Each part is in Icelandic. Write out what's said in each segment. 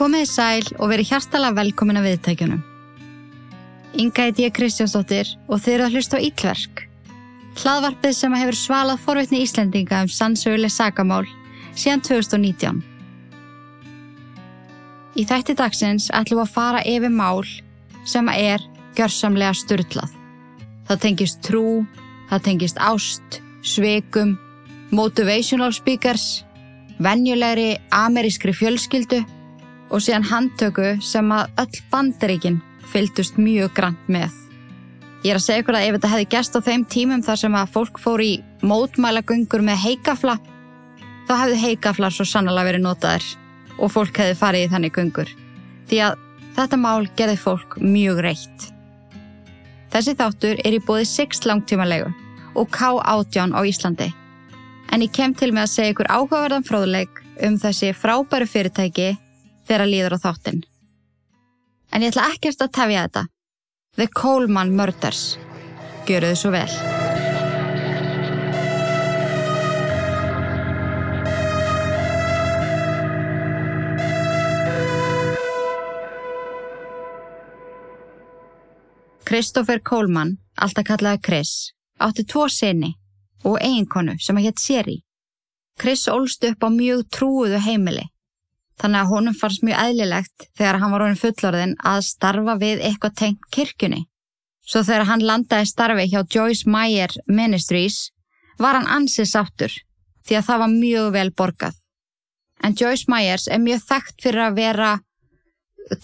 Komiði sæl og verið hjartalega velkomin að viðtækjunum. Inga heit ég Kristjánsdóttir og þeir eru að hlusta á Ítverk. Hlaðvarpið sem hefur svalað forvitni Íslendinga um sannsöguleg sagamál síðan 2019. Í þætti dagsins ætlum við að fara yfir mál sem er gjörsamlega styrlað. Það tengist trú, það tengist ást, sveikum, motivational speakers, venjulegri amerískri fjölskyldu og síðan handtöku sem að öll bandaríkin fylgdust mjög grann með. Ég er að segja ykkur að ef þetta hefði gæst á þeim tímum þar sem að fólk fór í mótmælagöngur með heikafla, þá hefði heikaflar svo sannlega verið notaðir og fólk hefði farið í þannig göngur. Því að þetta mál gerði fólk mjög reitt. Þessi þáttur er í bóði 6 langtímanlegu og K18 á Íslandi. En ég kem til með að segja ykkur áhugaverðan fróðleik um þessi frábæru fyrirtæki þegar líður á þáttinn. En ég ætla ekkert að tefja þetta. The Coleman Murders. Gjöru þið svo vel. Christopher Coleman, alltaf kallaði Chris, átti tvo sinni og eiginkonu sem að hétt Seri. Chris ólst upp á mjög trúuðu heimili Þannig að honum fannst mjög eðlilegt þegar hann var honum fullorðin að starfa við eitthvað tengt kirkjunni. Svo þegar hann landaði starfi hjá Joyce Meyer Ministries var hann ansið sáttur því að það var mjög vel borgað. En Joyce Meyers er mjög þekkt fyrir að vera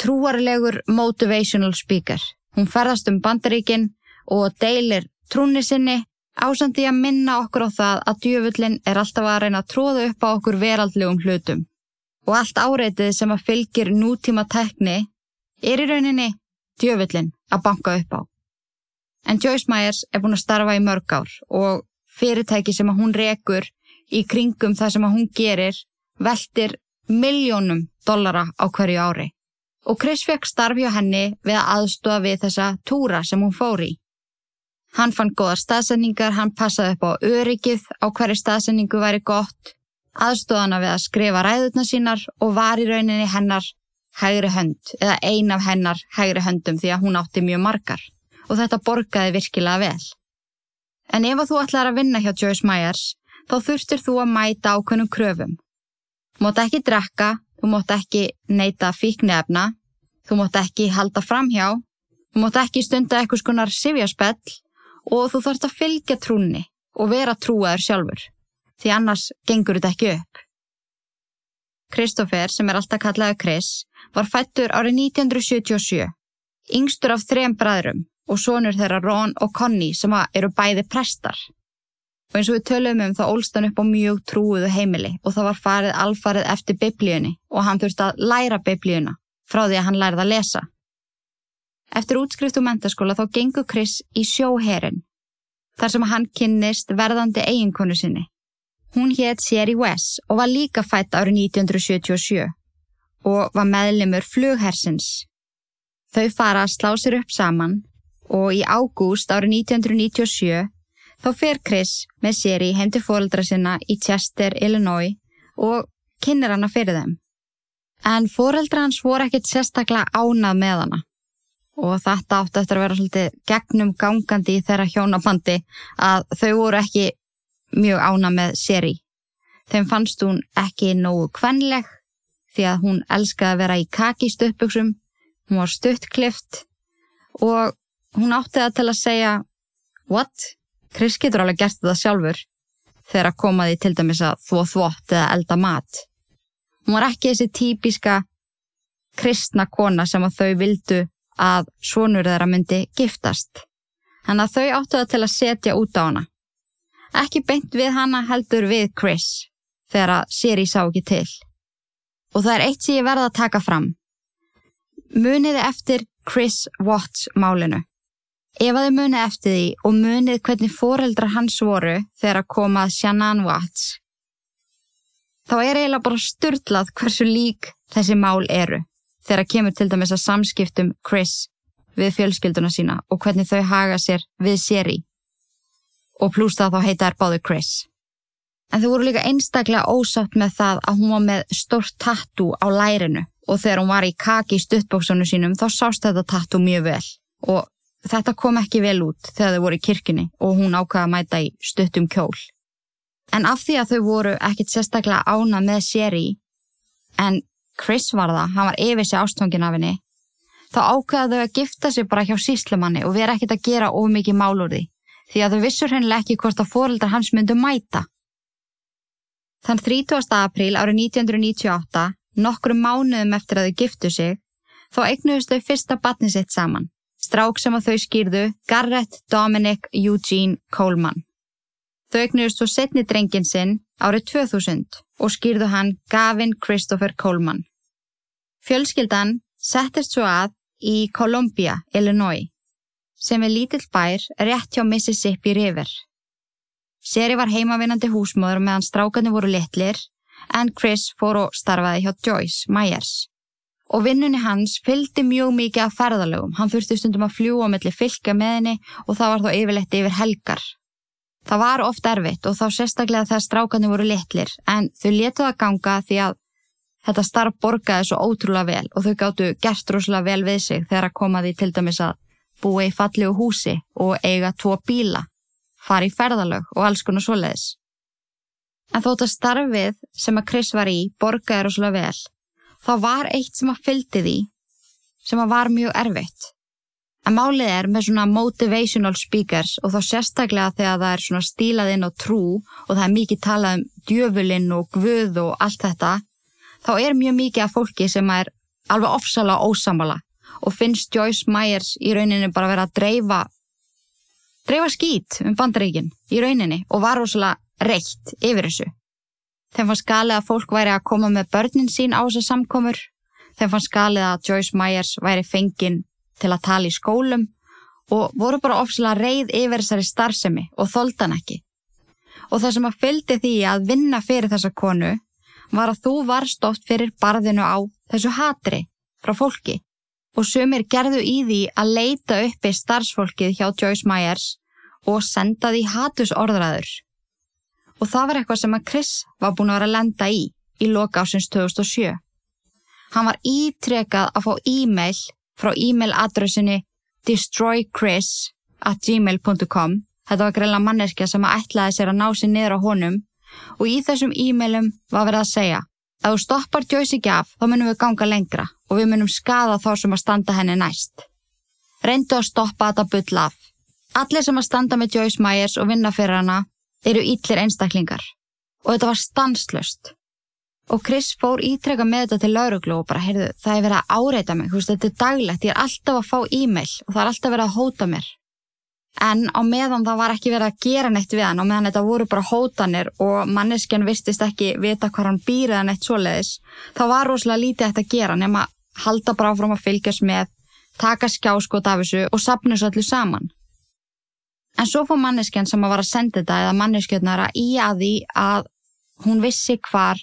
trúarlegur motivational speaker. Hún ferðast um bandaríkin og deilir trúni sinni ásandi að minna okkur á það að djöfullin er alltaf að reyna að tróða upp á okkur veraldlegum hlutum og allt áreitið sem að fylgir nútíma tekni er í rauninni djöfullin að banka upp á. En Joyce Myers er búin að starfa í mörg ár og fyrirtæki sem að hún rekur í kringum það sem að hún gerir veldir miljónum dollara á hverju ári. Og Chris fekk starfi á henni við að aðstofa við þessa túra sem hún fór í. Hann fann goða staðsendingar, hann passaði upp á öryggið á hverju staðsendingu væri gott aðstóðana við að skrifa ræðutna sínar og var í rauninni hennar hægri hönd eða ein af hennar hægri höndum því að hún átti mjög margar og þetta borgaði virkilega vel. En ef þú ætlar að vinna hjá Joyce Myers þá þurftir þú að mæta ákveðnum kröfum. Þú mótt ekki drekka, þú mótt ekki neyta fíknefna, þú mótt ekki halda framhjá, þú mótt ekki stunda eitthvað skonar sifjaspell og þú þarfst að fylgja trúni og vera trúaður sjálfur því annars gengur þetta ekki upp. Kristófer, sem er alltaf kallaði Chris, var fættur árið 1977, yngstur af þrem bræðrum og sonur þeirra Ron og Connie sem eru bæði prestar. Og eins og við töluðum um þá ólst hann upp á mjög trúuðu heimili og það var farið alfarið eftir biblíunni og hann þurfti að læra biblíuna frá því að hann lærið að lesa. Eftir útskrift og mentaskóla þá gengur Chris í sjóherin þar sem hann kynnist verðandi eiginkonu sinni Hún hétt Sherry West og var líka fætt árið 1977 og var meðlemur flughersins. Þau fara að slá sér upp saman og í ágúst árið 1997 þá fer Chris með Sherry heim til fóreldra sinna í Chester, Illinois og kynir hana fyrir þeim. En fóreldra hans voru ekkert sérstaklega ánað með hana og þetta átti eftir að vera svolítið gegnum gangandi í þeirra hjónabandi að þau voru ekki mjög ána með Seri. Þeim fannst hún ekki nógu kvenleg því að hún elskaði að vera í kaki stöppbuksum, hún var stuttklift og hún átti það til að segja What? Chris getur alveg gert það sjálfur þegar að koma því til dæmis að þvó þvótt eða elda mat. Hún var ekki þessi típiska kristna kona sem að þau vildu að svonur þeirra myndi giftast. Þannig að þau áttu það til að setja út á hana ekki beint við hana heldur við Chris þegar að Siri sá ekki til. Og það er eitt sem ég verða að taka fram. Muniði eftir Chris Watts málinu. Ef að þið munið eftir því og munið hvernig foreldrar hans voru þegar að komað Shannon Watts, þá er eiginlega bara styrlað hversu lík þessi mál eru þegar að kemur til dæmis að samskiptum Chris við fjölskylduna sína og hvernig þau haga sér við Siri og pluss það þá heita er báður Chris. En þau voru líka einstaklega ósátt með það að hún var með stórt tattoo á lærinu og þegar hún var í kaki í stuttbóksunum sínum þá sást þetta tattu mjög vel og þetta kom ekki vel út þegar þau voru í kirkini og hún ákvaða að mæta í stuttum kjól. En af því að þau voru ekkit sérstaklega ána með séri en Chris var það, hann var yfir sig ástofngin af henni, þá ákvaða þau að gifta sig bara hjá síslumanni og vera ekkit að gera of mikið mál úr því því að þau vissur hennilega ekki hvort að fóröldar hans myndu mæta. Þann 30. apríl árið 1998, nokkru mánuðum eftir að þau giftu sig, þá eignuðust þau fyrsta batni sitt saman, strák sem að þau skýrðu Garrett Dominic Eugene Coleman. Þau eignuðust svo setni drengin sinn árið 2000 og skýrðu hann Gavin Christopher Coleman. Fjölskyldan settist svo að í Columbia, Illinois sem er lítill bær rétt hjá Mississippi River. Seri var heimavinnandi húsmóður meðan strákarnir voru litlir en Chris fór og starfaði hjá Joyce Myers. Og vinnunni hans fylgdi mjög mikið af ferðalögum. Hann þurfti stundum að fljúa mellir fylgja með henni og það var þá yfirleitt yfir helgar. Það var oft erfitt og þá sérstaklega þegar strákarnir voru litlir en þau letuð að ganga því að þetta starf borgaði svo ótrúlega vel og þau gáttu gert rosalega vel við sig þegar að koma því til dæmis að búi í fallegu húsi og eiga tvo bíla, fari í ferðalög og alls konar svoleiðis. En þótt að starfið sem að Chris var í borgaði rosalega vel, þá var eitt sem að fyldi því sem að var mjög erfitt. En málið er með svona motivational speakers og þá sérstaklega þegar það er svona stílað inn á trú og það er mikið talað um djöfulinn og guð og allt þetta, þá er mjög mikið af fólki sem er alveg ofsala ósamala og finnst Joyce Myers í rauninni bara verið að dreifa dreifa skýt um bandaríkin í rauninni og var rosalega reitt yfir þessu. Þeim fannst galið að fólk væri að koma með börnin sín á þessar samkomur. Þeim fannst galið að Joyce Myers væri fenginn til að tala í skólum og voru bara ofslega reið yfir þessari starfsemi og þóldan ekki. Og það sem að fyldi því að vinna fyrir þessa konu var að þú varst oft fyrir barðinu á þessu hatri frá fólki og sumir gerðu í því að leita uppi starfsfólkið hjá Joyce Myers og senda því hatusorðræður. Og það var eitthvað sem að Chris var búin að vera að lenda í í loka ásins 2007. Hann var ítrekað að fá e-mail frá e-mailadressinni destroychris at gmail.com Þetta var greila manneskja sem að ætlaði sér að ná sér niður á honum og í þessum e-mailum var verið að segja Ef þú stoppar Joyce ekki af, þá munum við ganga lengra og við munum skada þá sem að standa henni næst. Reyndu að stoppa þetta bull af. Allir sem að standa með Joyce Myers og vinna fyrir hana eru ítlir einstaklingar. Og þetta var stanslöst. Og Chris fór ítreka með þetta til lauruglu og bara, heyrðu, það er verið að áreita mig, þú veist, þetta er daglegt, ég er alltaf að fá e-mail og það er alltaf verið að hóta mér en á meðan það var ekki verið að gera neitt við hann og meðan þetta voru bara hótanir og manneskjan vistist ekki vita hvað hann býrið hann eitt svoleiðis þá var rosalega lítið eftir að gera nema halda bara áfram að fylgjast með taka skjáskot af þessu og sapna þessu allir saman. En svo fór manneskjan sem að var að senda þetta eða manneskjötnara í að því að hún vissi hvar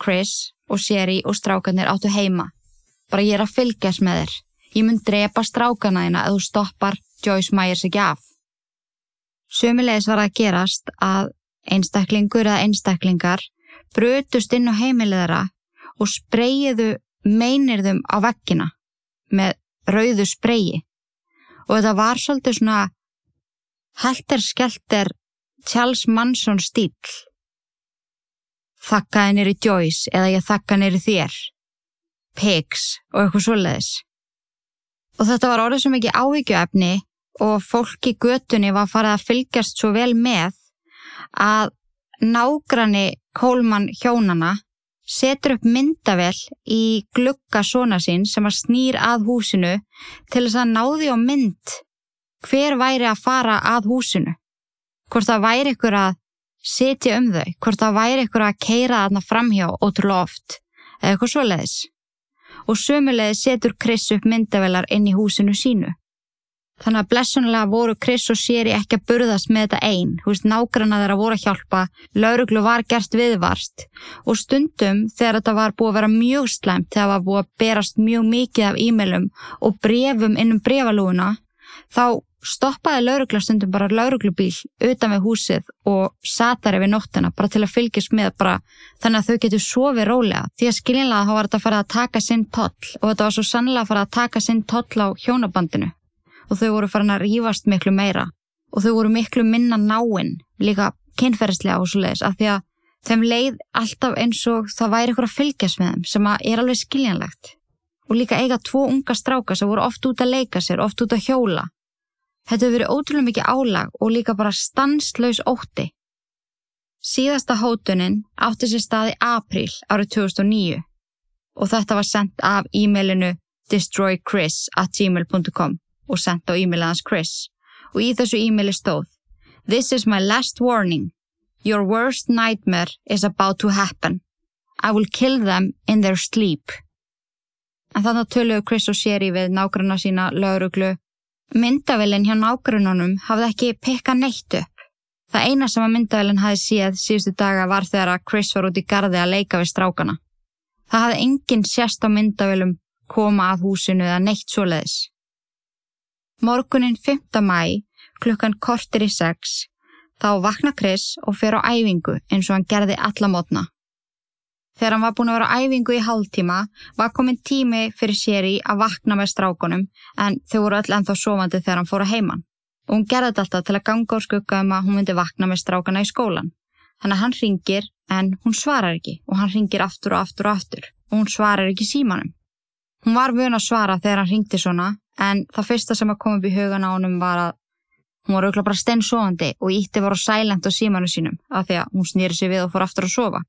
Chris og Sherry og strákanir áttu heima. Bara ég er að fylgjast með þér. Ég mun drepa strákana þína ef þú stoppar Joyce Myers ekki af Sumulegis var að gerast að einstaklingur eða einstaklingar brutust inn á heimiliðara og spreyjiðu meinirðum á vekkina með rauðu spreyi. Og þetta var svolítið svona helter skelter Charles Manson stíl þakkaði nýri Joyce eða ég þakka nýri þér. Pigs og eitthvað svoleiðis. Og þetta var orðið sem ekki áhyggjuefni og fólk í götunni var farið að fylgjast svo vel með að nágrani Kólmann hjónana setur upp myndavel í glukka svona sín sem að snýr að húsinu til þess að náði á mynd hver væri að fara að húsinu. Hvort það væri ykkur að setja um þau, hvort það væri ykkur að keira þarna framhjá ótrúlega oft eða eitthvað svo leiðis. Og sömulegði setur Chris upp myndavelar inn í húsinu sínu. Þannig að blessunlega voru Chris og Siri ekki að burðast með þetta einn. Þú veist, nágranna þeirra voru að hjálpa, lauruglu var gert viðvarst og stundum þegar þetta var búið að vera mjög slæmt, þegar það var búið að berast mjög mikið af e-mailum og brefum innum brefalúuna, þá stoppaði lauruglastundum bara lauruglubíl utan við húsið og satar yfir nóttina bara til að fylgjast með bara þannig að þau getur sofið rólega því að skiljanlega þá var þetta að fara að taka sinn toll og þetta var svo sannlega að fara að taka sinn toll á hjónabandinu og þau voru farin að rýfast miklu meira. Og þau voru miklu minna náinn líka kynferðslega og svo leiðis af því að þeim leið alltaf eins og það væri ykkur að fylgjast með þeim sem er alveg skiljanlegt. Og líka eiga tvo unga stráka sem voru oft út að leika sér, oft út að hjóla. Þetta hefur verið ótrúlega mikið álag og líka bara stanslaus ótti. Síðasta hótunin átti sér stað í april árið 2009 og þetta var sendt af e-mailinu destroychris.gmail.com og sendt á e-mailans Chris og í þessu e-maili stóð This is my last warning. Your worst nightmare is about to happen. I will kill them in their sleep. En þannig töluðu Chris og Sherry við nágranna sína lauruglu Myndavillin hjá nágrununum hafði ekki pikka neitt upp. Það eina sem að myndavillin hafi séð síðustu daga var þegar að Chris var út í gardi að leika við strákana. Það hafði enginn sérst á myndavillum koma að húsinu eða neitt svoleiðis. Morgunin 5. mæ, klukkan kortir í 6, þá vakna Chris og fer á æfingu eins og hann gerði alla mótna. Þegar hann var búin að vera á æfingu í hálftíma var komin tími fyrir séri að vakna með strákunum en þau voru öll ennþá sofandi þegar hann fór að heiman. Og hún gerði þetta alltaf til að ganga á skugga um að hún myndi vakna með strákana í skólan. Þannig að hann ringir en hún svarar ekki og hann ringir aftur og aftur og aftur og hún svarar ekki símanum. Hún var vun að svara þegar hann ringdi svona en það fyrsta sem að koma upp í hugan á honum var að hún var auðvitað bara steinsofandi og ítti var á sælent á símanu sínum af því að hún snýri sig við og fór aftur að sofa.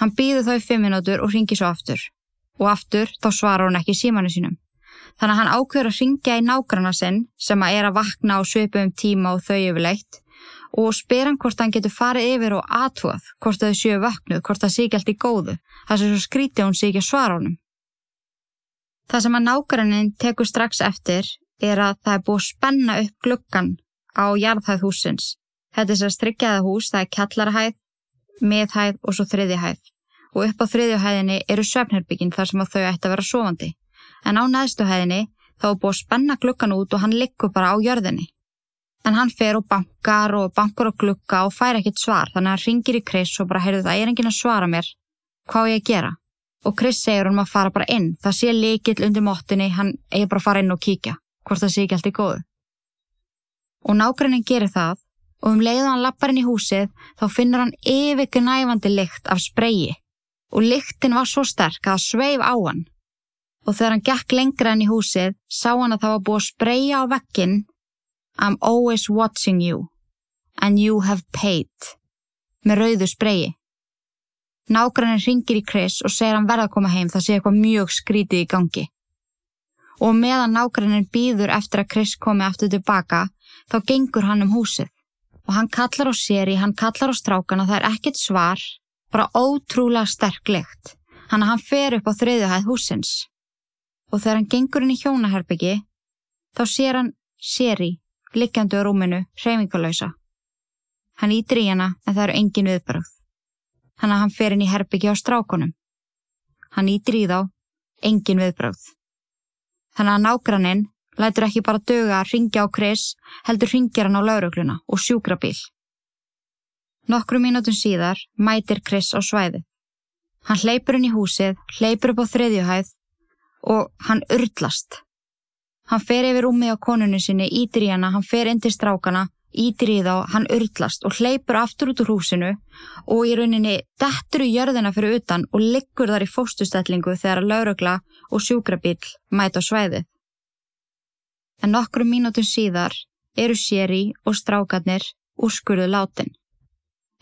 Hann býður þá í fimm minútur og ringir svo aftur. Og aftur þá svarar hún ekki símanu sínum. Þannig að hann ákveður að ringja í nágranna sinn sem að er að vakna á svipum tíma og þau yfirleitt og spyr hann hvort hann getur farið yfir og aðtúað hvort þau séu vaknuð, hvort það sé ekki allt í góðu. Það sé svo skrítið hún sé ekki að svara honum. Það sem að nágrannin tekur strax eftir er að það er búið að spenna upp gluggan á jarðhæð húsins. Þetta er sér strikkjaða hús, það er kjallarhæð miðhæð og svo þriðihæð og upp á þriðjuhæðinni eru svefnherbyggin þar sem þau ætti að vera sofandi. En á neðstuhæðinni þá er búið að spenna glukkan út og hann liggur bara á jörðinni. En hann fer og bankar og bankar og glukka og fær ekkit svar þannig að hann ringir í Chris og bara heyrðu það er enginn að svara mér. Hvað ég að gera? Og Chris segir hann að fara bara inn. Það sé líkill undir móttinni, hann eigi bara að fara inn og kíkja hvort það sé ekki allt í góðu. Og nákvæmlega gerir það og um leiðu hann lappar inn í húsið þá finnur hann yfirgnæfandi lykt af spreyi og lyktin var svo sterk að það sveif á hann. Og þegar hann gekk lengra inn í húsið sá hann að það var búið að spreja á vekkin I'm always watching you and you have paid með rauðu spreyi. Nágrannin ringir í Chris og segir hann verða að koma heim það sé eitthvað mjög skrítið í gangi. Og meðan nágrannin býður eftir að Chris komi aftur tilbaka þá gengur hann um húsið og hann kallar á séri, hann kallar á strákana, það er ekkit svar, bara ótrúlega sterklegt. Hann að hann fer upp á þriðuhæð húsins. Og þegar hann gengur inn í hjónaherbyggi, þá sér hann séri, liggjandi á rúminu, hreyfingalösa. Hann ítir í hana en það eru engin viðbröð. Hann að hann fer inn í herbyggi á strákonum. Hann ítir í þá, engin viðbröð. Hann að nágranninn Lætur ekki bara döga að ringja á Chris, heldur ringjar hann á laurugluna og sjúkrabíl. Nokkru mínútum síðar mætir Chris á svæði. Hann hleypur inn í húsið, hleypur upp á þriðjuhæð og hann urlast. Hann fer yfir rúmi á konunni sinni, ítir í hana, hann fer inn til strákana, ítir í þá, hann urlast og hleypur aftur út úr húsinu og í rauninni dettur í jörðina fyrir utan og liggur þar í fóstustellingu þegar laurugla og sjúkrabíl mæta á svæðið en nokkrum mínútum síðar eru séri og strákarnir úrskurðu látin.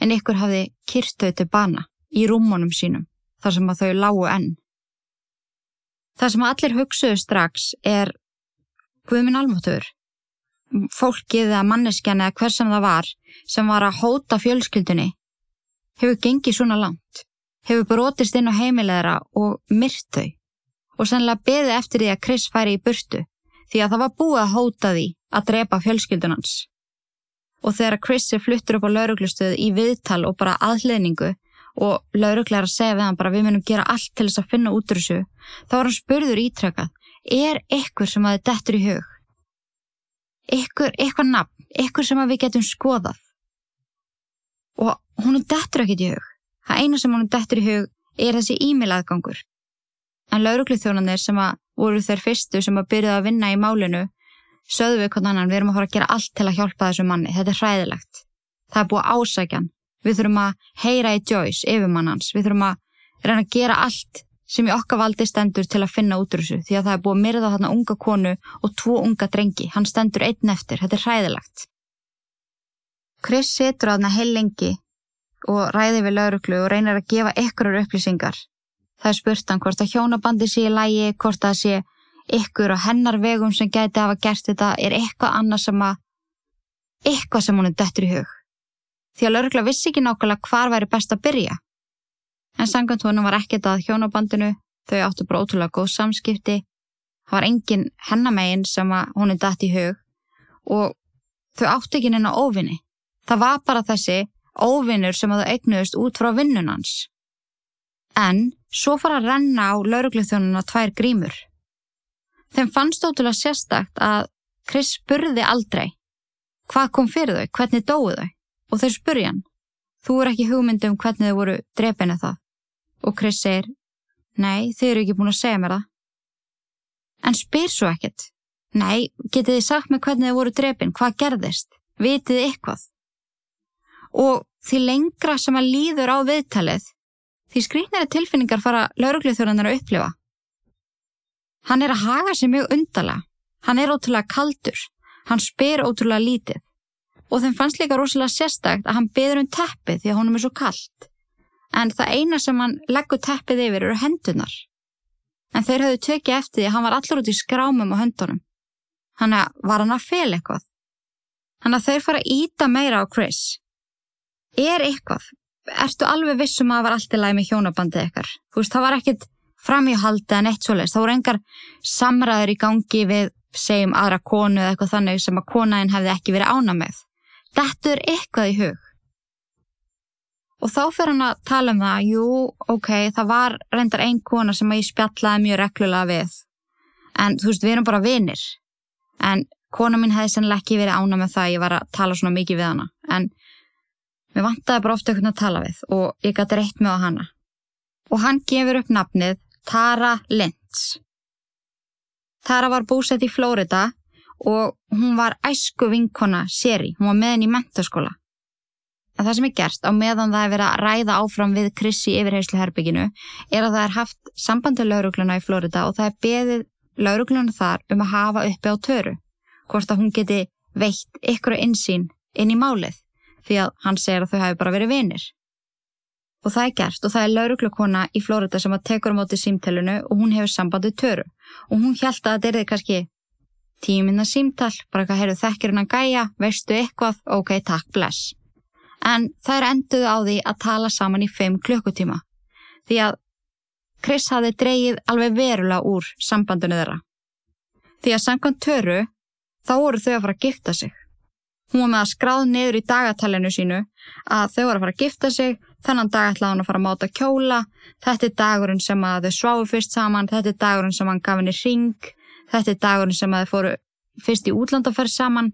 En ykkur hafði kyrstau til bana í rúmónum sínum þar sem að þau lágu enn. Það sem allir hugsuðu strax er Guðminn Almóttur, fólkið eða manneskjan eða hver sem það var sem var að hóta fjölskyldunni hefur gengið svona langt, hefur brotist inn á heimilegra og myrt þau og sannlega beði eftir því að Chris færi í burtu því að það var búið að hóta því að drepa fjölskyldunans. Og þegar Chris er fluttur upp á lauruglustöðu í viðtal og bara aðleðningu og lauruglega er að segja við hann bara við munum gera allt til þess að finna út úr þessu, þá er hann spurður ítrekað, er ekkur sem að þið dettur í hug? Ykkur, ykkur nafn, ykkur sem við getum skoðað. Og hún er dettur ekkit í hug. Það eina sem hún er dettur í hug er þessi e-mail aðgangur. En lauruglithjónanir sem að voru þeir fyrstu sem að byrjuða að vinna í málinu sögðu við hvernig annan við erum að fara að gera allt til að hjálpa þessu manni. Þetta er hræðilegt. Það er búið ásækjan. Við þurfum að heyra í Joyce, yfirmannans. Við þurfum að reyna að gera allt sem í okkar valdi stendur til að finna út úr þessu því að það er búið að myrða þarna unga konu og tvo unga drengi. Hann stendur einn eftir. Þetta er hræðilegt. Chris setur á þarna heil lengi og ræði við lauruglu og reynir að gefa ykkurar upplýsingar. Það er spurt hann hvort að hjónabandi sé í lægi, hvort að sé ykkur á hennar vegum sem gæti að hafa gert þetta, er eitthvað annað sem að, eitthvað sem hún er döttur í hug. Því að laurugla vissi ekki nákvæmlega hvar væri best að byrja. En sangant honum var ekkert að hjónabandinu, þau áttu bara ótrúlega góð samskipti, það var engin hennamegin sem hún er dött í hug og þau áttu ekki neina óvinni. Það var bara þessi óvinnur sem að þau eignuðist út frá vinnunans. En svo fara að renna á laurugluþjónuna tvær grímur. Þeim fannst ótrúlega sérstakt að Chris spurði aldrei hvað kom fyrir þau, hvernig dói þau og þau spurði hann. Þú er ekki hugmyndi um hvernig þau voru drefinu það. Og Chris segir, nei, þau eru ekki búin að segja mér það. En spyr svo ekkert. Nei, getið þið sagt mér hvernig þau voru drefin, hvað gerðist? Vitið þið eitthvað? Og því lengra sem að líður á viðtalið, því skrýtnari tilfinningar fara lauruglithjóðanar að upplifa. Hann er að haga sig mjög undala, hann er ótrúlega kaldur, hann spyr ótrúlega lítið og þeim fannst líka rosalega sérstakt að hann beður um teppið því að honum er svo kallt. En það eina sem hann leggur teppið yfir eru hendunar. En þeir höfðu tökið eftir því að hann var allur út í skrámum á höndunum. Hann var hann að fel eitthvað. Hann að þeir fara að íta meira á Chris. Er eitthvað, ertu alveg vissum að það var allt í með hjónabandið ykkar? Þú veist, það var ekkit framíhaldi en eitt svoleiðs. Það voru engar samræður í gangi við, segjum, aðra konu eða eitthvað þannig sem að konaðin hefði ekki verið ána með. Þetta er eitthvað í hug. Og þá fyrir hann að tala um það, jú, ok, það var reyndar einn kona sem ég spjallaði mjög reglulega við. En þú veist, við erum bara vinir. En kona mín hefði sennilega ekki verið ána með það, ég var að tala svona mikið við hana. En mér vantaði bara ofta einhvern að tala við og ég gæti reitt með á hana. Og hann gefur upp nafnið Tara Lentz. Tara var búsett í Flórida og hún var æsku vinkona séri, hún var með henni í mentaskóla. En það sem er gert á meðan það er verið að ræða áfram við Krissi yfir heimsluherbygginu er að það er haft sambandi laurugluna í Flórida og það er beðið laurugluna þar um að hafa uppi á töru, hvort að hún geti veitt ykkur einsýn inn í málið því að hann segir að þau hafi bara verið vinir. Og það er gert og það er lauruglukona í Flórida sem að tekur á móti símtælunu og hún hefur sambandið töru. Og hún held að þetta er þið kannski tíu minna símtál, bara eitthvað, heyrðu þekkir hennan gæja, veistu eitthvað, ok, takk, bless. En það er enduð á því að tala saman í 5 klukkutíma. Því að Chris hafi dreyið alveg verulega úr sambandinu þeirra. Því að samkvæmt töru, þá voru þau að fara að gifta sig. Hún var með að skráð niður í dagatælinu sínu að þau var að fara að gifta sig Þennan dag ætlaði hann að fara að máta kjóla, þetta er dagurinn sem að þau sváu fyrst saman, þetta er dagurinn sem hann gaf henni ring, þetta er dagurinn sem að þau fóru fyrst í útlandaferð saman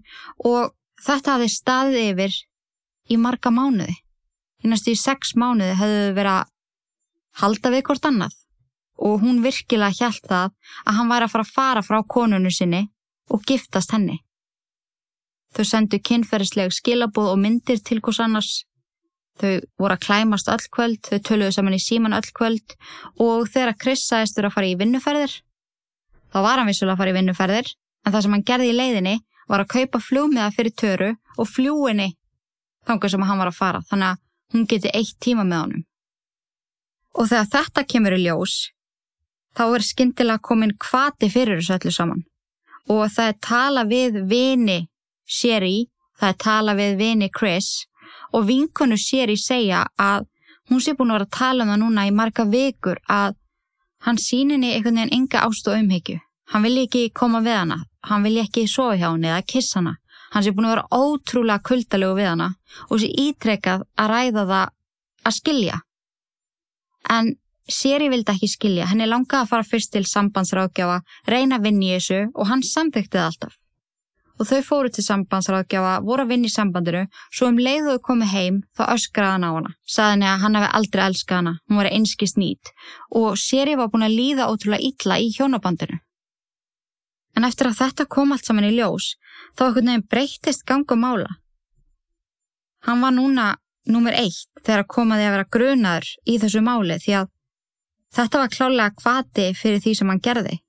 og þetta hafði staðið yfir í marga mánuði. Í næstu í sex mánuði hefðu verið að halda við hvort annað og hún virkilega hjælt það að hann væri að fara að fara frá konunu sinni og giftast henni. Þau sendu kynferðisleg skilabóð og myndir til hvers annars Þau voru að klæmast öll kvöld, þau töluðu saman í síman öll kvöld og þegar Chris sagðist þurfa að fara í vinnuferðir, þá var hann vissulega að fara í vinnuferðir, en það sem hann gerði í leiðinni var að kaupa fljómiða fyrir töru og fljúinni þangar sem hann var að fara, þannig að hún geti eitt tíma með honum. Og þegar þetta kemur í ljós, þá er skindilega komin kvati fyrir þessu öllu saman og það er tala við vini Sherry, það er tala við vini Chris og vinkonu í segja að hún sé búin að vera að tala um það núna í marga vikur að hann síninni einhvern veginn enga ást og umhyggju. Hann vilji ekki koma við hana, hann vilji ekki sofa hjá henni eða kissa hana. Hann sé búin að vera ótrúlega kuldalegu við hana og sé ítrekkað að ræða það að skilja. En Seri vildi ekki skilja, henni langaði að fara fyrst til sambandsrákjafa, reyna að vinni í þessu og hann samþyktið alltaf. og þau fóru til sambandsráðgjafa, voru að vinna í sambandinu, svo um leiðuðu komið heim þá öskraði hann á hana. Saði henni að hann hefði aldrei elskað hana, hún var einski snít og Sherry var búin að líða ótrúlega illa í hjónabandinu. En eftir að þetta kom allt saman í ljós, þá ekkert nefn breytist ganga mála. Hann var núna nummer eitt þegar komaði að vera grunaður í þessu máli því að þetta var klálega kvati fyrir því sem hann gerði.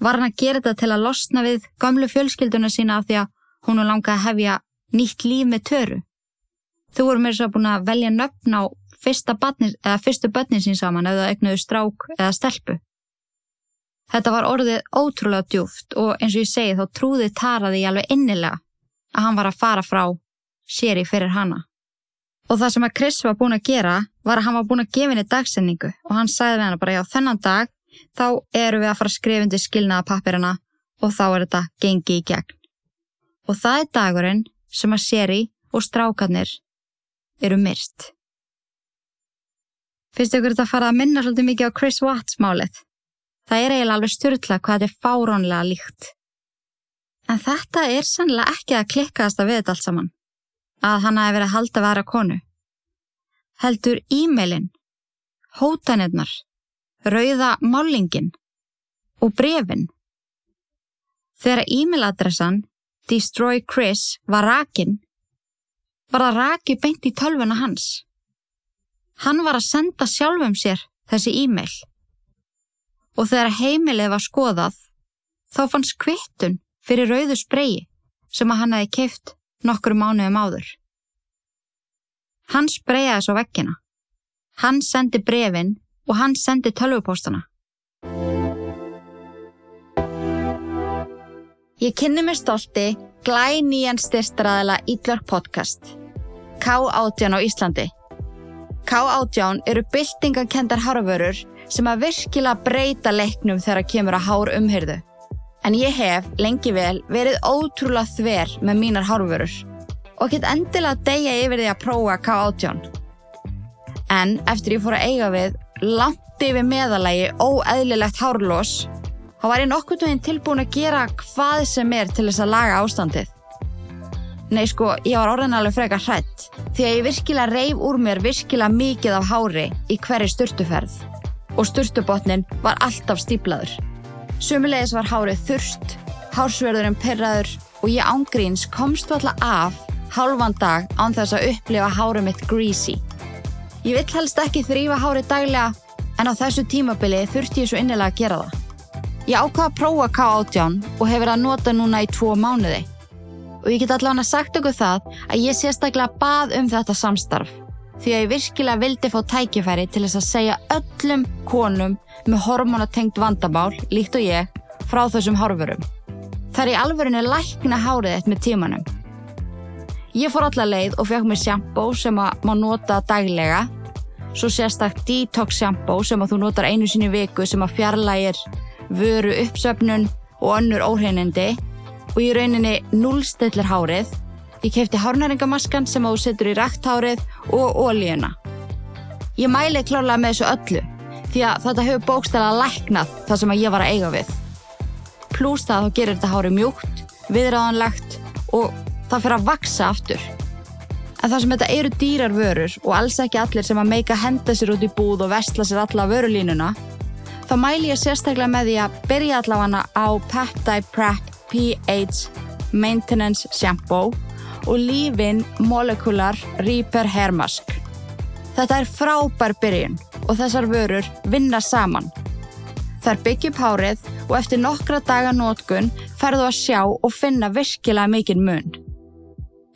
Var hann að gera þetta til að losna við gamlu fjölskylduna sína af því að hún var langað að hefja nýtt líf með töru. Þau voru mér svo búin að velja nöfn á badnir, fyrstu börnin sín saman eða egnuðu strák eða stelpu. Þetta var orðið ótrúlega djúft og eins og ég segi þá trúði Taraði ég alveg innilega að hann var að fara frá séri fyrir hana. Og það sem að Chris var búin að gera var að hann var búin að gefa henni dagsendingu og hann sagði við henni bara já þennan dag þá eru við að fara skrifundi skilnaða pappirina og þá er þetta gengi í gegn. Og það er dagurinn sem að Sherry og strákarnir eru myrst. Fyrstu ykkur þetta að fara að minna svolítið mikið á Chris Watts málið? Það er eiginlega alveg styrla hvað þetta er fárónlega líkt. En þetta er sannlega ekki að klikkaðast að við þetta allt saman að hann hafi verið að halda vera konu. Heldur e-mailin, hótanirnar, rauða málingin og brefin. Þegar e-mailadressan Destroy Chris var rakin, var það raki beint í tölvuna hans. Hann var að senda sjálfum sér þessi e-mail. Og þegar heimilið var skoðað, þá fannst kvittun fyrir rauðu spreyi sem að hann hefði keift nokkur mánuðum áður. Hann spreyjaði svo vekkina. Hann sendi brefin og hann sendi tölvupóstana. Ég kynni mér stolti glæníjan styrstaraðila Ídlörg podcast. K18 á Íslandi. K18 eru byltingakendar harfurur sem að virkilega breyta leiknum þegar kemur að hár umhyrðu en ég hef lengi vel verið ótrúlega þver með mínar hárvörur og get endilega degja yfir því að prófa K18. En eftir ég fór að eiga við langt yfir meðalagi óeðlilegt hárlós, þá var ég nokkur tóinn tilbúin að gera hvað sem er til þess að laga ástandið. Nei sko, ég var orðin alveg frekar hrætt því að ég virkilega reif úr mér virkilega mikið af hári í hverju styrtuferð og styrtubotnin var alltaf stíplaður. Sumulegis var hárið þurft, hársverðurinn perraður og ég ángríns komst alltaf af hálfan dag án þess að upplifa hárið mitt greasy. Ég vill helst ekki þrýfa hárið daglega en á þessu tímabili þurfti ég svo innilega að gera það. Ég ákvaða að prófa K18 og hefur að nota núna í tvo mánuði. Og ég get allavega sagt okkur það að ég sérstaklega bað um þetta samstarf því að ég virkilega vildi fá tækifæri til þess að segja öllum konum með hormonatengt vandamál, líkt og ég, frá þessum hárfurum. Það er í alverðinu lækna hárið eitt með tímanum. Ég fór allar leið og fekk mér sjampó sem að má nota daglega, svo sérstakkt detox sjampó sem að þú notar einu sinni viku sem að fjarlægir vöru uppsöfnun og önnur óhreinindi og í rauninni nullstillir hárið Ég kefti hárnæringamaskan sem þú setur í rækthárið og ólíuna. Ég mæli klálega með þessu öllu því að þetta hefur bókstæla læknað það sem ég var að eiga við. Plús það þá gerir þetta hári mjúkt, viðræðanlegt og það fyrir að vaksa aftur. En það sem þetta eru dýrar vörur og alls ekki allir sem að meika henda sér út í búð og vestla sér alla vörulínuna, þá mæli ég sérstaklega með því að byrja allavega á Peptide Prep pH Maintenance Shampoo og lífin Molecular Repair Hair Mask. Þetta er frábær byrjun og þessar vörur vinna saman. Þær byggja upp hárið og eftir nokkra daga nótgun ferðu að sjá og finna virkilega mikinn mun.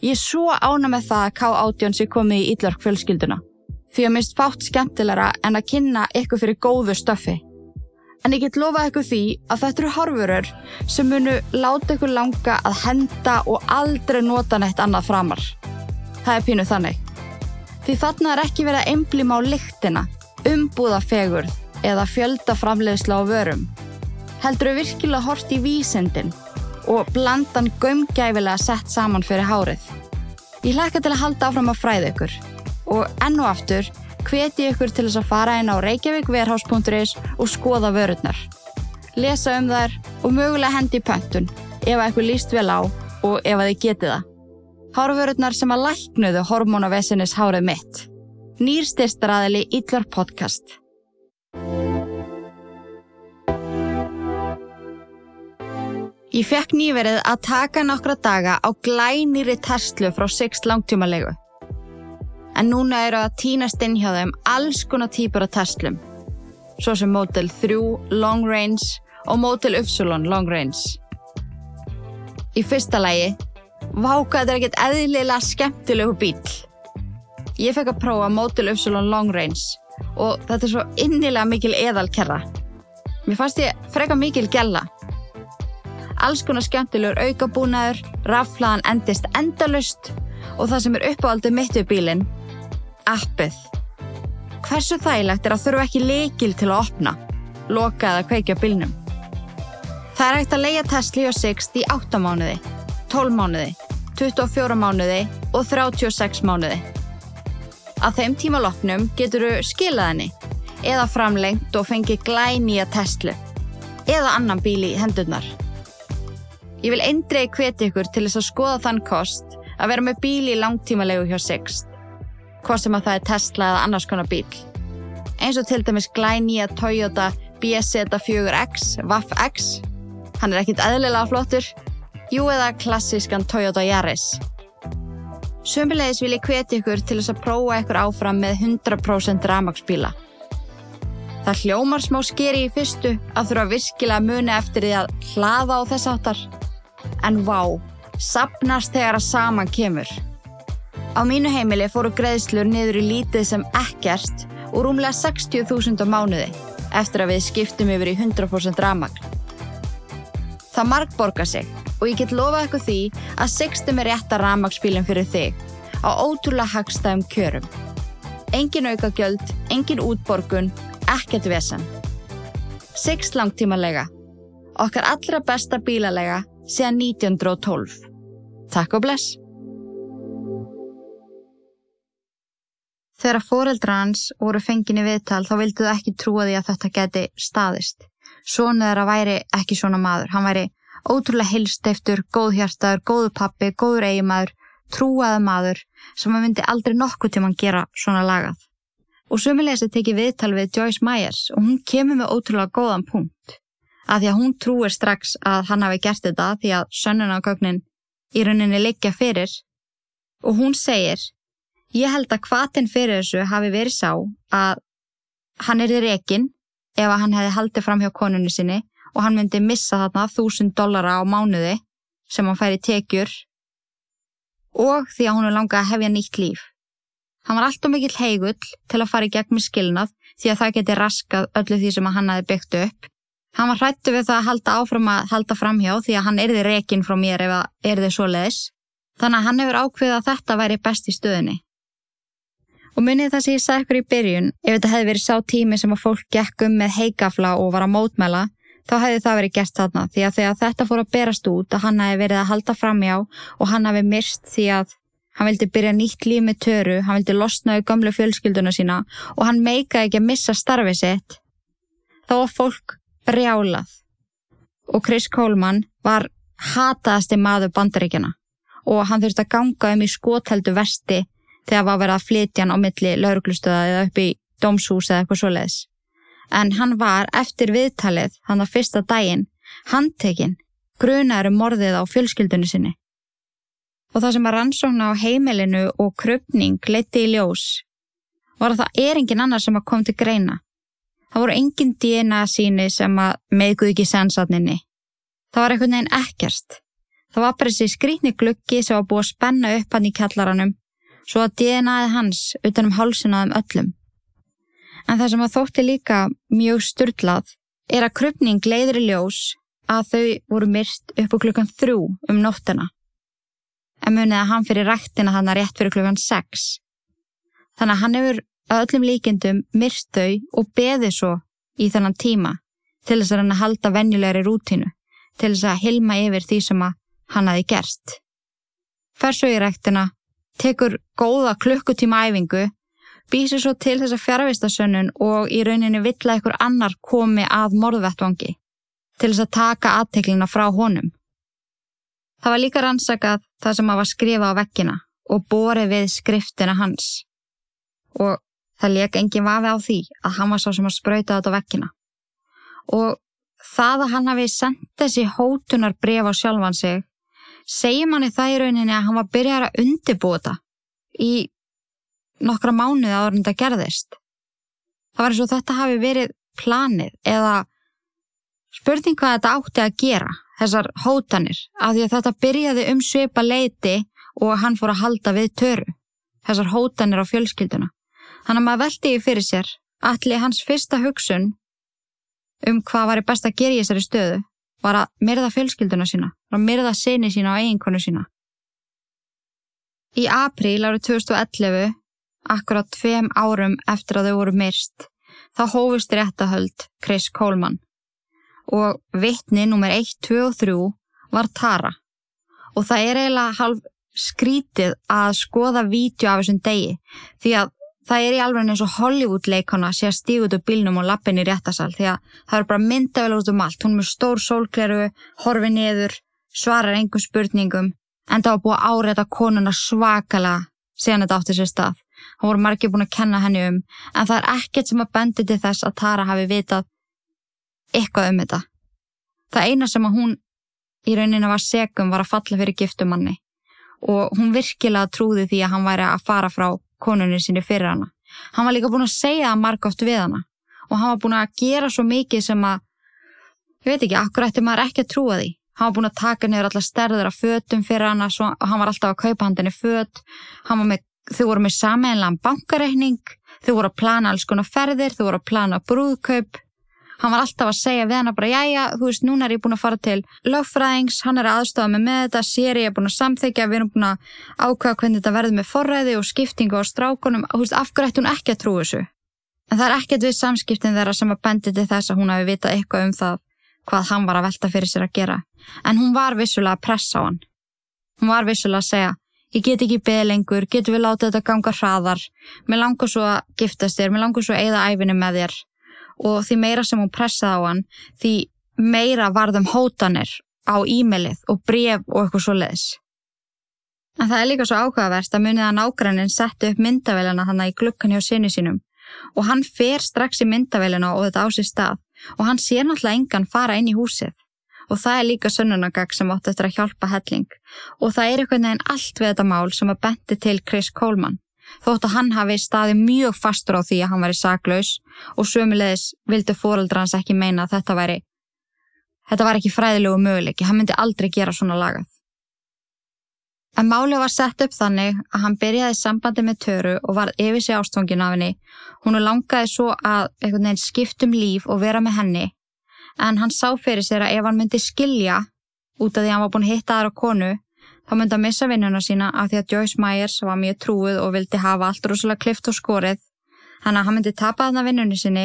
Ég er svo ána með það að K18 sé komið í Ídlark fjölskylduna því að mist fátt skemmtilegra en að kynna ykkur fyrir góðu stöfi. En ég get lofað ykkur því að þetta eru horfurur sem munu láta ykkur langa að henda og aldrei nota neitt annað framar. Það er pínuð þannig. Því þarna er ekki verið að einblíma á lyktina, umbúða fegurð eða fjölda framleiðsla á vörum. Heldur við virkilega hort í vísendin og blandan gömgæfilega sett saman fyrir hárið. Ég hlekka til að halda áfram að fræða ykkur og enn og aftur hveti ykkur til þess að fara inn á reykjavíkverhás.is og skoða vörurnar. Lesa um þær og mögulega hendi í pöntun ef eitthvað líst vel á og ef að þið getið það. Hárvörurnar sem að læknuðu hormónavesinnis hárið mitt. Nýrstyrstaraðili Ítlar podcast. Ég fekk nýverið að taka nokkra daga á glænýri Tesla frá 6 langtímalegu. En núna eru að týnast inn hjá þeim alls konar típur af Teslum. Svo sem Model 3 Long Range og Model Upsilon Long Range. Í fyrsta lægi, váka þetta er ekkert eðlilega skemmtilegu bíl. Ég fekk að prófa Model Upsilon Long Range og þetta er svo innilega mikil eðalkerra. Mér fannst ég freka mikil gælla alls konar skemmtilegur aukabúnaður, raflaðan endist endalust og það sem er uppáaldið mitt við bílinn, appið. Hversu þægilegt er að þurfa ekki leikil til að opna, loka eða kveikja bílnum? Það er hægt að leia Tesla og Sixt í 8 mánuði, 12 mánuði, 24 mánuði og 36 mánuði. Að þeim tíma loknum getur þú skilað henni eða framlengt og fengið glæni að Tesla eða annan bíl í hendurnar. Ég vil eindrei hveti ykkur til þess að skoða þann kost að vera með bíl í langtímalegu hjá Sixt. Hvort sem að það er Tesla eða annars konar bíl. Eins og til dæmis glænýja Toyota BZ4X, WAF-X. Hann er ekkit eðlilega flottur. Jú eða klassískan Toyota Yaris. Sömbilegis vil ég hveti ykkur til þess að prófa ykkur áfram með 100% ramagsbíla. Það hljómar smá skeri í fyrstu að þurfa virkilega muni eftir því að hlaða á þess áttar en vá, sapnast þegar að saman kemur. Á mínu heimili fóru greiðslur niður í lítið sem ekkert og rúmlega 60.000 á mánuði eftir að við skiptum yfir í 100% ramagn. Það mark borgar sig og ég get lofað eitthvað því að sextum er rétt að ramagspílinn fyrir þig á ótrúlega hagstæðum kjörum. Engin aukagjöld, engin útborgun, ekkert vesen. Sex langtímalega. Okkar allra besta bílalega síðan 1912. Takk og bless! Þegar fóreldra hans voru fenginni viðtal þá vildu þau ekki trúa því að þetta geti staðist. Sónu þeirra væri ekki svona maður. Hann væri ótrúlega hilsteiftur, góðhjartaður, góðu pappi, góður eigimaður, trúaða maður sem hann myndi aldrei nokkuð til mann gera svona lagað. Og sömulegis er tekið viðtal við Joyce Myers og hún kemur með ótrúlega góðan punkt að því að hún trúir strax að hann hafi gert þetta því að sönnunagögnin í rauninni liggja fyrir og hún segir ég held að hvaðin fyrir þessu hafi verið sá að hann er í rekin ef að hann hefði haldið fram hjá konunni sinni og hann myndi missa þarna þúsund dollara á mánuði sem hann færi tekjur og því að hún er langað að hefja nýtt líf. Hann var alltaf mikill heigull til að fara í gegn með skilnað því að það geti raskað öllu því sem hann hafi byggt upp Hann var hrættu við það að halda áfram að halda framhjá því að hann erði rekin frá mér ef það erði svo leiðis. Þannig að hann hefur ákveðið að þetta væri best í stöðunni. Og munið það sem ég sagði ykkur í byrjun, ef þetta hefði verið sá tími sem að fólk gekk um með heikafla og var að mótmæla, þá hefði það verið gert þarna. Því að þegar þetta fór að berast út að hann hefði verið að halda framhjá og hann hefði myrst því að hann vildi byrja nýtt líf með töru, hann vildi losna í gamlu fjölskylduna sína og hann meikaði ekki að missa starfið sitt, þá var fólk brjálað. Og Chris Coleman var hataðasti maður bandaríkjana og hann þurfti að ganga um í skotheldu vesti þegar var verið að flytja hann á milli lauruglustöða eða upp í dómshús eða eitthvað svo leiðis. En hann var eftir viðtalið, hann var fyrsta daginn, handtekinn, grunaður um morðið á fjölskyldunni sinni. Og það sem var rannsókna á heimilinu og krupning leiti í ljós var að það er engin annar sem að kom til greina Það voru engin DNA síni sem að meðguð ekki sensatninni. Það var einhvern veginn ekkert. Það var bara þessi skrítni gluggi sem var búið að spenna upp hann í kjallaranum svo að DNAði hans utanum hálsinaðum öllum. En það sem að þótti líka mjög styrlað er að krupning leiður í ljós að þau voru myrst upp á klukkan þrjú um nóttina. En munið að hann fyrir rættina þannig rétt fyrir klukkan sex. Þannig að hann hefur að öllum líkendum myrst þau og beði svo í þennan tíma til þess að hann að halda venjulegri rútínu, til þess að hilma yfir því sem hann hafi gerst. Fersauðiræktina tekur góða klukkutíma æfingu, býsir svo til þess að fjárvistasönnun og í rauninni vill að ykkur annar komi að morðvettvangi til þess að taka aðteklina frá honum. Það var líka rannsakað það sem að var skrifa á vekkina og borið við skriftina hans. Og það leik engin vafi á því að hann var sá sem að spröyta þetta á vekkina. Og það að hann hafi sendt þessi hótunar bref á sjálfan sig, segir manni það í rauninni að hann var byrjar að undibúta í nokkra mánuði áður en þetta gerðist. Það var eins og þetta hafi verið planið eða spurning hvað þetta átti að gera, þessar hótanir, af því að þetta byrjaði um svipa leiti og hann fór að halda við töru, þessar hótanir á fjölskylduna. Þannig að maður veldi í fyrir sér, allir hans fyrsta hugsun um hvað var best að gera í þessari stöðu var að myrða fjölskylduna sína, að myrða sinni sína og eiginkonu sína. Í apríl árið 2011, akkurat tveim árum eftir að þau voru myrst, þá hófust réttahöld Chris Coleman og vittni nummer 1, 2 og 3 var Tara og það er eiginlega halv skrítið að skoða vídeo af þessum degi því að það er í alveg eins og Hollywood leikona sé að stíða út á bílnum og lappin í réttasal því að það er bara myndavel út um allt. Hún er með stór sólkleru, horfi niður svarar engum spurningum en það var búið að áreita konuna svakala síðan þetta átti sér stað. Hann voru margir búin að kenna henni um en það er ekkert sem að bendi til þess að Tara hafi vitað eitthvað um þetta. Það eina sem að hún í rauninni var segum var að falla fyrir giftumanni. Og hún virkilega trúði því að hann væri að fara frá konunni sinni fyrir hana. Hann var líka búin að segja það margótt við hana. Og hann var búin að gera svo mikið sem að ég veit ekki, akkur ætti maður ekki að trúa því? Hann var búin að taka niður alla stærður af fötum fyrir hana og hann var alltaf að kaupa handinni föt. Með þau voru með sameinlega bankareikning, þau voru að plana alls konar ferðir, þau voru að plana brúðkaup. Hann var alltaf að segja við hann að bara, já, þú veist, núna er ég búin að fara til lögfræðings, hann er aðstofað með með þetta, sér ég er búin að samþykja, við erum búin að ákvæða hvernig þetta verður með forræði og skiptingu á strákunum, þú veist, afgrætt hún ekki að trú þessu. En það er ekkert við samskiptin þeirra sem að bendi til þess að hún hafi vitað eitthvað um það hvað hann var að velta fyrir sér að gera. En hún var vissulega að pressa á hann. Hún var vissulega að segja, ég get ekki beð lengur, getur við látið þetta ganga hraðar, mér langar svo að giftast þér, mér langar svo að eigða æfinni með þér og því meira sem hún pressaði á hann, því meira varðum hótanir á e-mailið og bref og eitthvað svo leiðis. En það er líka svo áhugavert að munið að nágrannin setti upp myndavélina þannig í glukkan hjá sinni sínum. Og hann fer strax í myndavélina og þetta á sér stað. Og hann sér náttúrulega engan fara inn í húsið. Og það er líka sönnunagag sem átt eftir að hjálpa helling. Og það er einhvern veginn allt við þetta mál sem að bendi til Chris Coleman þótt að hann hafi staði mjög fastur á því að hann væri saklaus og sömulegis vildi fóreldra hans ekki meina að þetta væri þetta var ekki fræðilegu möguleiki, hann myndi aldrei gera svona lagað. En máli var sett upp þannig að hann byrjaði sambandi með Töru og var yfir sig ástfangin af henni. Hún langaði svo að skiptum líf og vera með henni en hann sá fyrir sér að ef hann myndi skilja út af því að hann var búin að hitta aðra konu þá myndi hann missa vinnuna sína af því að Joyce Myers var mjög trúið og vildi hafa allt rosalega klift og skorið þannig að hann myndi tapa þarna vinnunni sinni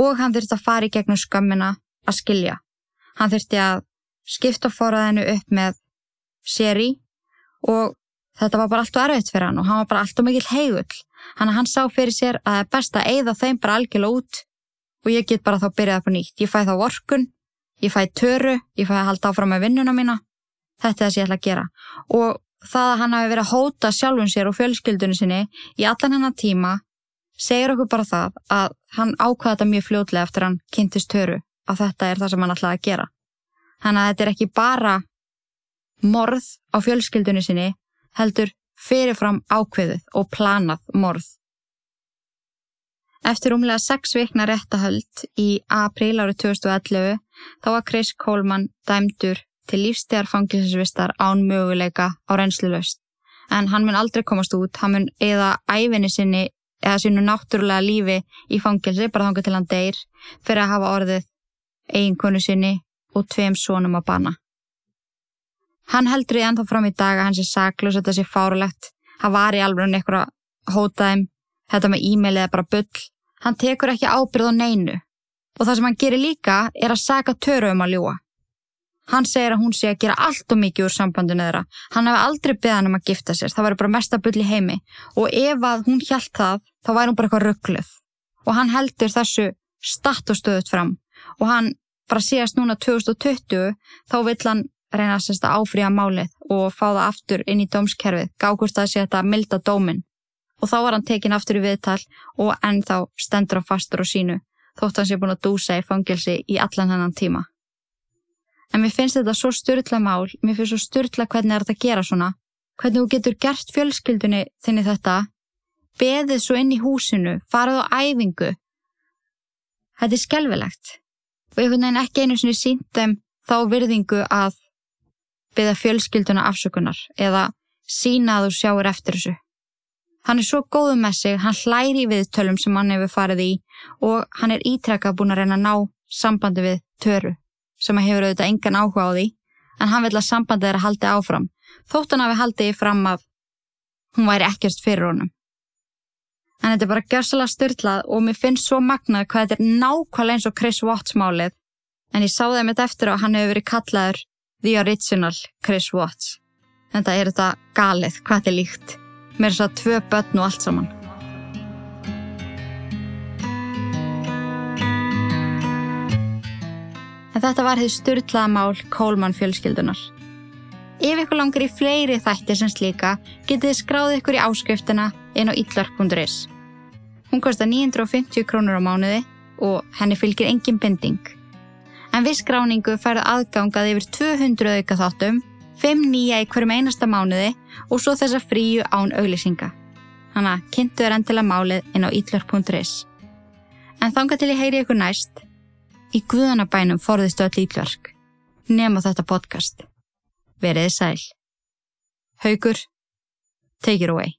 og hann þurfti að fara í gegnum skömmina að skilja. Hann þurfti að skipta forraðinu upp með séri og þetta var bara allt og erfitt fyrir hann og hann var bara allt og mikill heigull. Þannig að hann sá fyrir sér að það er best að eigða þeim bara algjörlega út og ég get bara þá byrjað upp á nýtt. Ég fæ þá orkun, ég fæ töru, ég fæ að halda áfram með vinnuna mína. Þetta sem ég ætla að gera. Og það að hann hafi verið að hóta sjálfun sér og fjölskyldunni sinni í allan hennar tíma segir okkur bara það að hann ákvaða þetta mjög fljótlega eftir hann kynntist töru að þetta er það sem hann ætlaði að gera. Þannig að þetta er ekki bara morð á fjölskyldunni sinni heldur fyrirfram ákveðið og planað morð Eftir umlega sex vikna réttahöld í april árið 2011 þá var Chris Coleman dæmdur til lífstegar fangilsinsvistar án möguleika á reynslulegst. En hann mun aldrei komast út, hann mun eða æfinni sinni eða sínu náttúrulega lífi í fangilsi, bara þángu til hann deyr, fyrir að hafa orðið eiginkonu sinni og tveim sónum að bana. Hann heldur í ennþá fram í dag að hans er saklus, þetta sé fáralegt, hann var í alveg einhverja hótaðum, þetta með e-mail eða bara bull, Hann tekur ekki ábyrð á neinu og það sem hann gerir líka er að saka töru um að ljúa. Hann segir að hún sé að gera allt og mikið úr sambandinu þeirra. Hann hefði aldrei beðan um að gifta sér, það var bara mesta bull í heimi og ef að hún hjælt það, þá væri hún bara eitthvað ruggluð. Og hann heldur þessu statt og stöðut fram og hann bara síðast núna 2020 þá vill hann reyna að áfríja málið og fá það aftur inn í dómskerfið, gákust að sé þetta milda dómin. Og þá var hann tekin aftur í viðtal og ennþá stendur hann fastur á sínu, þótt hann sé búin að dúsa í fangilsi í allan hennan tíma. En mér finnst þetta svo styrla mál, mér finnst svo styrla hvernig er þetta að gera svona, hvernig þú getur gert fjölskyldunni þinni þetta, beðið svo inn í húsinu, farið á æfingu. Þetta er skelvelegt og einhvern veginn ekki einu sinni sínt þeim þá virðingu að byggja fjölskylduna afsökunar eða sína að þú sjáur eftir þessu. Hann er svo góðu með sig, hann hlæri við tölum sem hann hefur farið í og hann er ítrekka búin að reyna að ná sambandi við töru sem hefur auðvitað engan áhuga á því en hann vil að sambandi þeirra haldi áfram þótt hann hafi haldið fram að hún væri ekkert fyrir honum. En þetta er bara gjörsalega styrlað og mér finnst svo magnað hvað þetta er nákvæmlega eins og Chris Watts málið en ég sá það mitt eftir að hann hefur verið kallaður The Original Chris Watts. Þetta er þetta galið, hvað þetta er líkt. Mér er svo tvö börn og allt saman. En þetta var því styrlaða mál Kólmann fjölskyldunar. Ef ykkur langar í fleiri þættir sem slíka, getið þið skráðið ykkur í áskriftina inn á illark.is. Hún kostar 950 krónur á mánuði og henni fylgir engin binding en við skráningu færðu aðgangað yfir 200 auka þáttum, 5 nýja í hverjum einasta mánuði og svo þessa fríu án auglýsinga. Hanna, kynntu þér endilega málið inn á ítlverk.is. En þanga til ég heyri ykkur næst, í guðanabænum forðistu öll ítlverk, nema þetta podcast. Veriði sæl. Haugur, take it away.